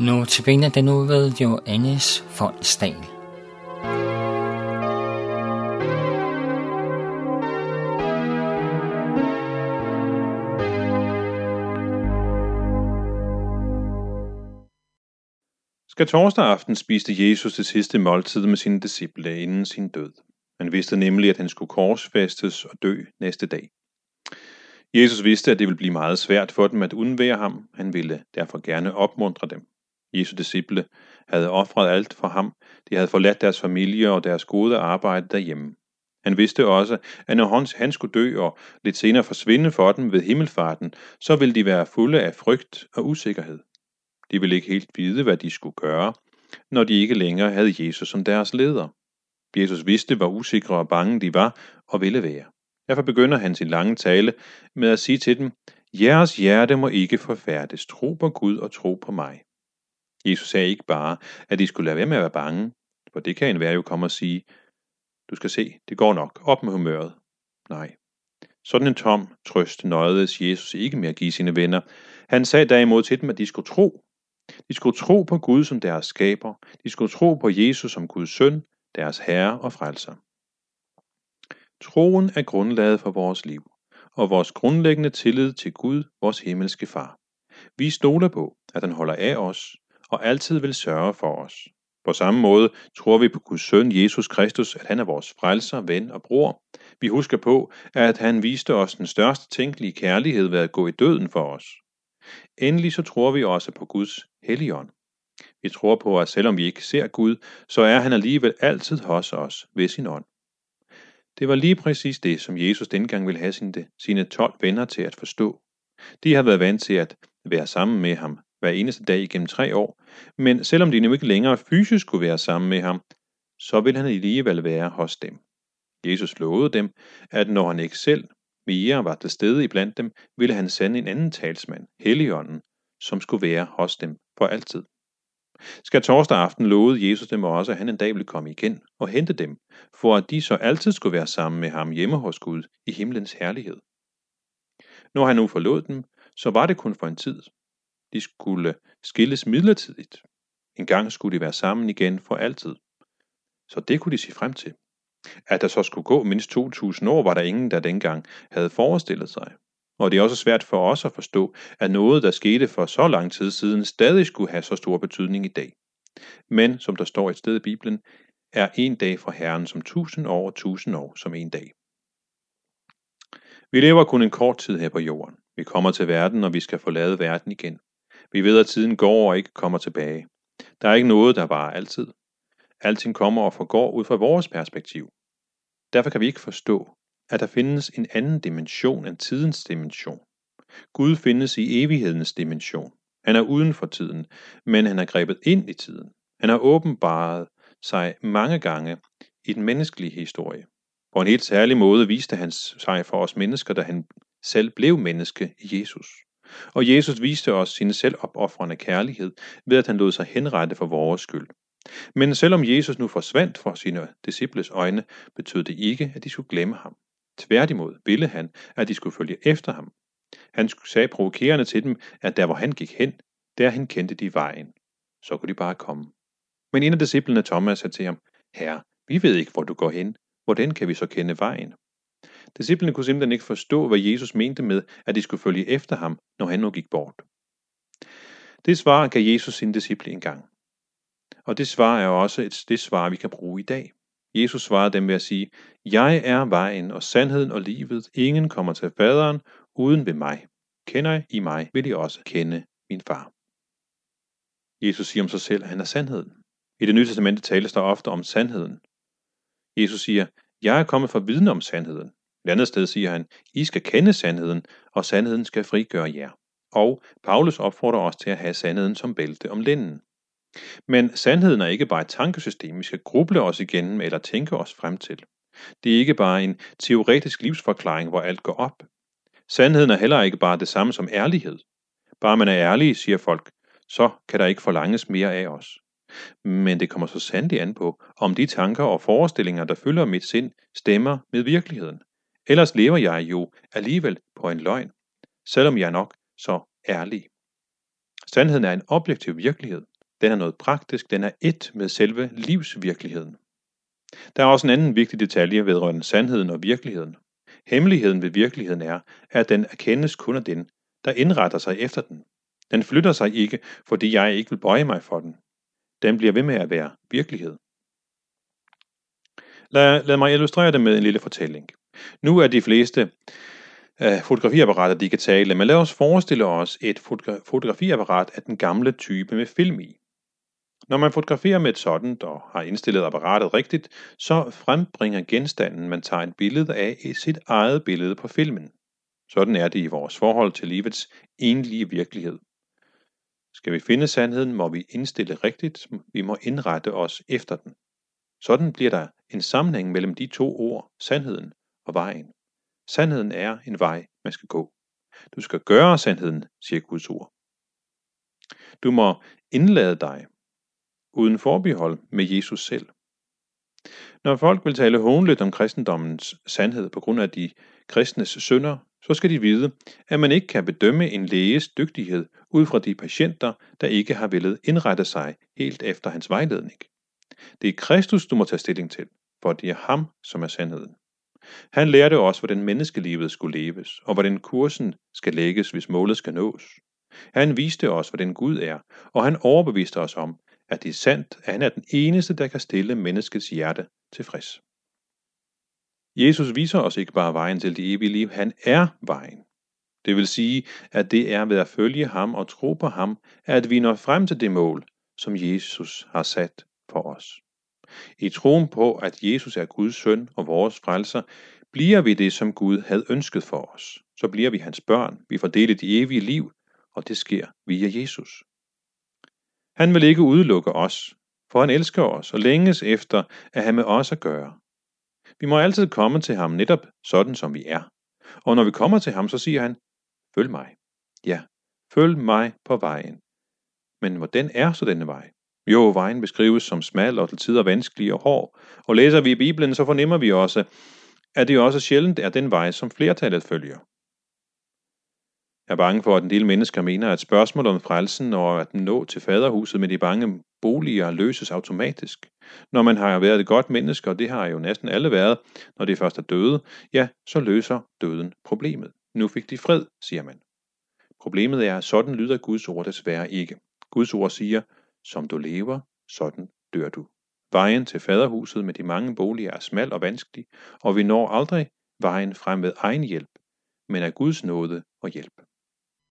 Nu tabiner den ud ved Johannes Fondsdal. Skal torsdag aften spiste Jesus det sidste måltid med sine disciple inden sin død. Han vidste nemlig, at han skulle korsfæstes og dø næste dag. Jesus vidste, at det ville blive meget svært for dem at undvære ham. Han ville derfor gerne opmuntre dem. Jesu disciple havde ofret alt for ham. De havde forladt deres familie og deres gode arbejde derhjemme. Han vidste også, at når han skulle dø og lidt senere forsvinde for dem ved himmelfarten, så ville de være fulde af frygt og usikkerhed. De ville ikke helt vide, hvad de skulle gøre, når de ikke længere havde Jesus som deres leder. Jesus vidste, hvor usikre og bange de var og ville være. Derfor begynder han sin lange tale med at sige til dem, Jeres hjerte må ikke forfærdes. Tro på Gud og tro på mig. Jesus sagde ikke bare, at de skulle lade være med at være bange, for det kan enhver være jo komme og sige, du skal se, det går nok, op med humøret. Nej. Sådan en tom trøst nøjedes Jesus ikke med at give sine venner. Han sagde derimod til dem, at de skulle tro. De skulle tro på Gud som deres skaber. De skulle tro på Jesus som Guds søn, deres herre og frelser. Troen er grundlaget for vores liv, og vores grundlæggende tillid til Gud, vores himmelske far. Vi stoler på, at han holder af os, og altid vil sørge for os. På samme måde tror vi på Guds søn Jesus Kristus, at han er vores frelser, ven og bror. Vi husker på, at han viste os den største tænkelige kærlighed ved at gå i døden for os. Endelig så tror vi også på Guds helligånd. Vi tror på, at selvom vi ikke ser Gud, så er han alligevel altid hos os ved sin ånd. Det var lige præcis det, som Jesus dengang ville have sine, sine 12 venner til at forstå. De har været vant til at være sammen med ham hver eneste dag igennem tre år, men selvom de nu ikke længere fysisk kunne være sammen med ham, så vil han alligevel være hos dem. Jesus lovede dem, at når han ikke selv mere var til stede iblandt dem, ville han sende en anden talsmand, Helligånden, som skulle være hos dem for altid. Skal torsdag aften lovede Jesus dem også, at han en dag ville komme igen og hente dem, for at de så altid skulle være sammen med ham hjemme hos Gud i himlens herlighed. Når han nu forlod dem, så var det kun for en tid. De skulle skilles midlertidigt. En gang skulle de være sammen igen for altid. Så det kunne de se frem til. At der så skulle gå mindst 2.000 år, var der ingen, der dengang havde forestillet sig. Og det er også svært for os at forstå, at noget, der skete for så lang tid siden, stadig skulle have så stor betydning i dag. Men, som der står et sted i Bibelen, er en dag for Herren som tusind år og tusind år som en dag. Vi lever kun en kort tid her på jorden. Vi kommer til verden, og vi skal forlade verden igen. Vi ved, at tiden går og ikke kommer tilbage. Der er ikke noget, der varer altid. Alting kommer og forgår ud fra vores perspektiv. Derfor kan vi ikke forstå, at der findes en anden dimension end tidens dimension. Gud findes i evighedens dimension. Han er uden for tiden, men han er grebet ind i tiden. Han har åbenbaret sig mange gange i den menneskelige historie. På en helt særlig måde viste han sig for os mennesker, da han selv blev menneske i Jesus. Og Jesus viste os sin selvopoffrende kærlighed ved, at han lod sig henrette for vores skyld. Men selvom Jesus nu forsvandt fra sine disciples øjne, betød det ikke, at de skulle glemme ham. Tværtimod ville han, at de skulle følge efter ham. Han sagde provokerende til dem, at der hvor han gik hen, der han kendte de vejen. Så kunne de bare komme. Men en af disciplene Thomas sagde til ham, Herre, vi ved ikke, hvor du går hen. Hvordan kan vi så kende vejen? Disciplene kunne simpelthen ikke forstå, hvad Jesus mente med, at de skulle følge efter ham, når han nu gik bort. Det svar gav Jesus sin disciple engang. Og det svar er også et, det svar, vi kan bruge i dag. Jesus svarede dem ved at sige, Jeg er vejen og sandheden og livet. Ingen kommer til faderen uden ved mig. Kender I mig, vil I også kende min far. Jesus siger om sig selv, at han er sandheden. I det nye testamente tales der ofte om sandheden. Jesus siger, jeg er kommet for at vidne om sandheden. Et andet sted siger han, I skal kende sandheden, og sandheden skal frigøre jer. Og Paulus opfordrer os til at have sandheden som bælte om linden. Men sandheden er ikke bare et tankesystem, vi skal gruble os igennem eller tænke os frem til. Det er ikke bare en teoretisk livsforklaring, hvor alt går op. Sandheden er heller ikke bare det samme som ærlighed. Bare man er ærlig, siger folk, så kan der ikke forlanges mere af os. Men det kommer så sandelig an på, om de tanker og forestillinger, der fylder mit sind, stemmer med virkeligheden. Ellers lever jeg jo alligevel på en løgn, selvom jeg er nok så ærlig. Sandheden er en objektiv virkelighed. Den er noget praktisk, den er et med selve livsvirkeligheden. Der er også en anden vigtig detalje vedrørende sandheden og virkeligheden. Hemmeligheden ved virkeligheden er, at den erkendes kun af den, der indretter sig efter den. Den flytter sig ikke, fordi jeg ikke vil bøje mig for den. Den bliver ved med at være virkelighed. Lad, lad mig illustrere det med en lille fortælling. Nu er de fleste øh, fotografiapparater digitale, men lad os forestille os et fotografiapparat af den gamle type med film i. Når man fotograferer med et sådan og har indstillet apparatet rigtigt, så frembringer genstanden, man tager et billede af, i sit eget billede på filmen. Sådan er det i vores forhold til livets egentlige virkelighed. Skal vi finde sandheden, må vi indstille rigtigt, vi må indrette os efter den. Sådan bliver der en sammenhæng mellem de to ord, sandheden og vejen. Sandheden er en vej, man skal gå. Du skal gøre sandheden, siger Guds ord. Du må indlade dig, uden forbehold med Jesus selv. Når folk vil tale hånligt om kristendommens sandhed på grund af de kristnes synder, så skal de vide, at man ikke kan bedømme en læges dygtighed ud fra de patienter, der ikke har villet indrette sig helt efter hans vejledning. Det er Kristus, du må tage stilling til, for det er ham, som er sandheden. Han lærte os, hvordan menneskelivet skulle leves, og hvordan kursen skal lægges, hvis målet skal nås. Han viste os, hvordan Gud er, og han overbeviste os om, at det er sandt, at han er den eneste, der kan stille menneskets hjerte tilfreds. Jesus viser os ikke bare vejen til det evige liv, han er vejen. Det vil sige, at det er ved at følge ham og tro på ham, at vi når frem til det mål, som Jesus har sat for os. I troen på, at Jesus er Guds søn og vores frelser, bliver vi det, som Gud havde ønsket for os. Så bliver vi hans børn, vi får delt det evige liv, og det sker via Jesus. Han vil ikke udelukke os, for han elsker os og længes efter at have med os at gøre. Vi må altid komme til ham netop sådan, som vi er. Og når vi kommer til ham, så siger han, følg mig. Ja, følg mig på vejen. Men hvordan er så denne vej? Jo, vejen beskrives som smal og til tider vanskelig og hård, og læser vi i Bibelen, så fornemmer vi også, at det også sjældent er den vej, som flertallet følger. Jeg er bange for, at en del mennesker mener, at spørgsmålet om frelsen og at nå til faderhuset med de bange boliger løses automatisk. Når man har været et godt menneske, og det har jo næsten alle været, når de først er døde, ja, så løser døden problemet. Nu fik de fred, siger man. Problemet er, at sådan lyder Guds ord desværre ikke. Guds ord siger, som du lever, sådan dør du. Vejen til faderhuset med de mange boliger er smal og vanskelig, og vi når aldrig vejen frem ved egen hjælp, men af Guds nåde og hjælp.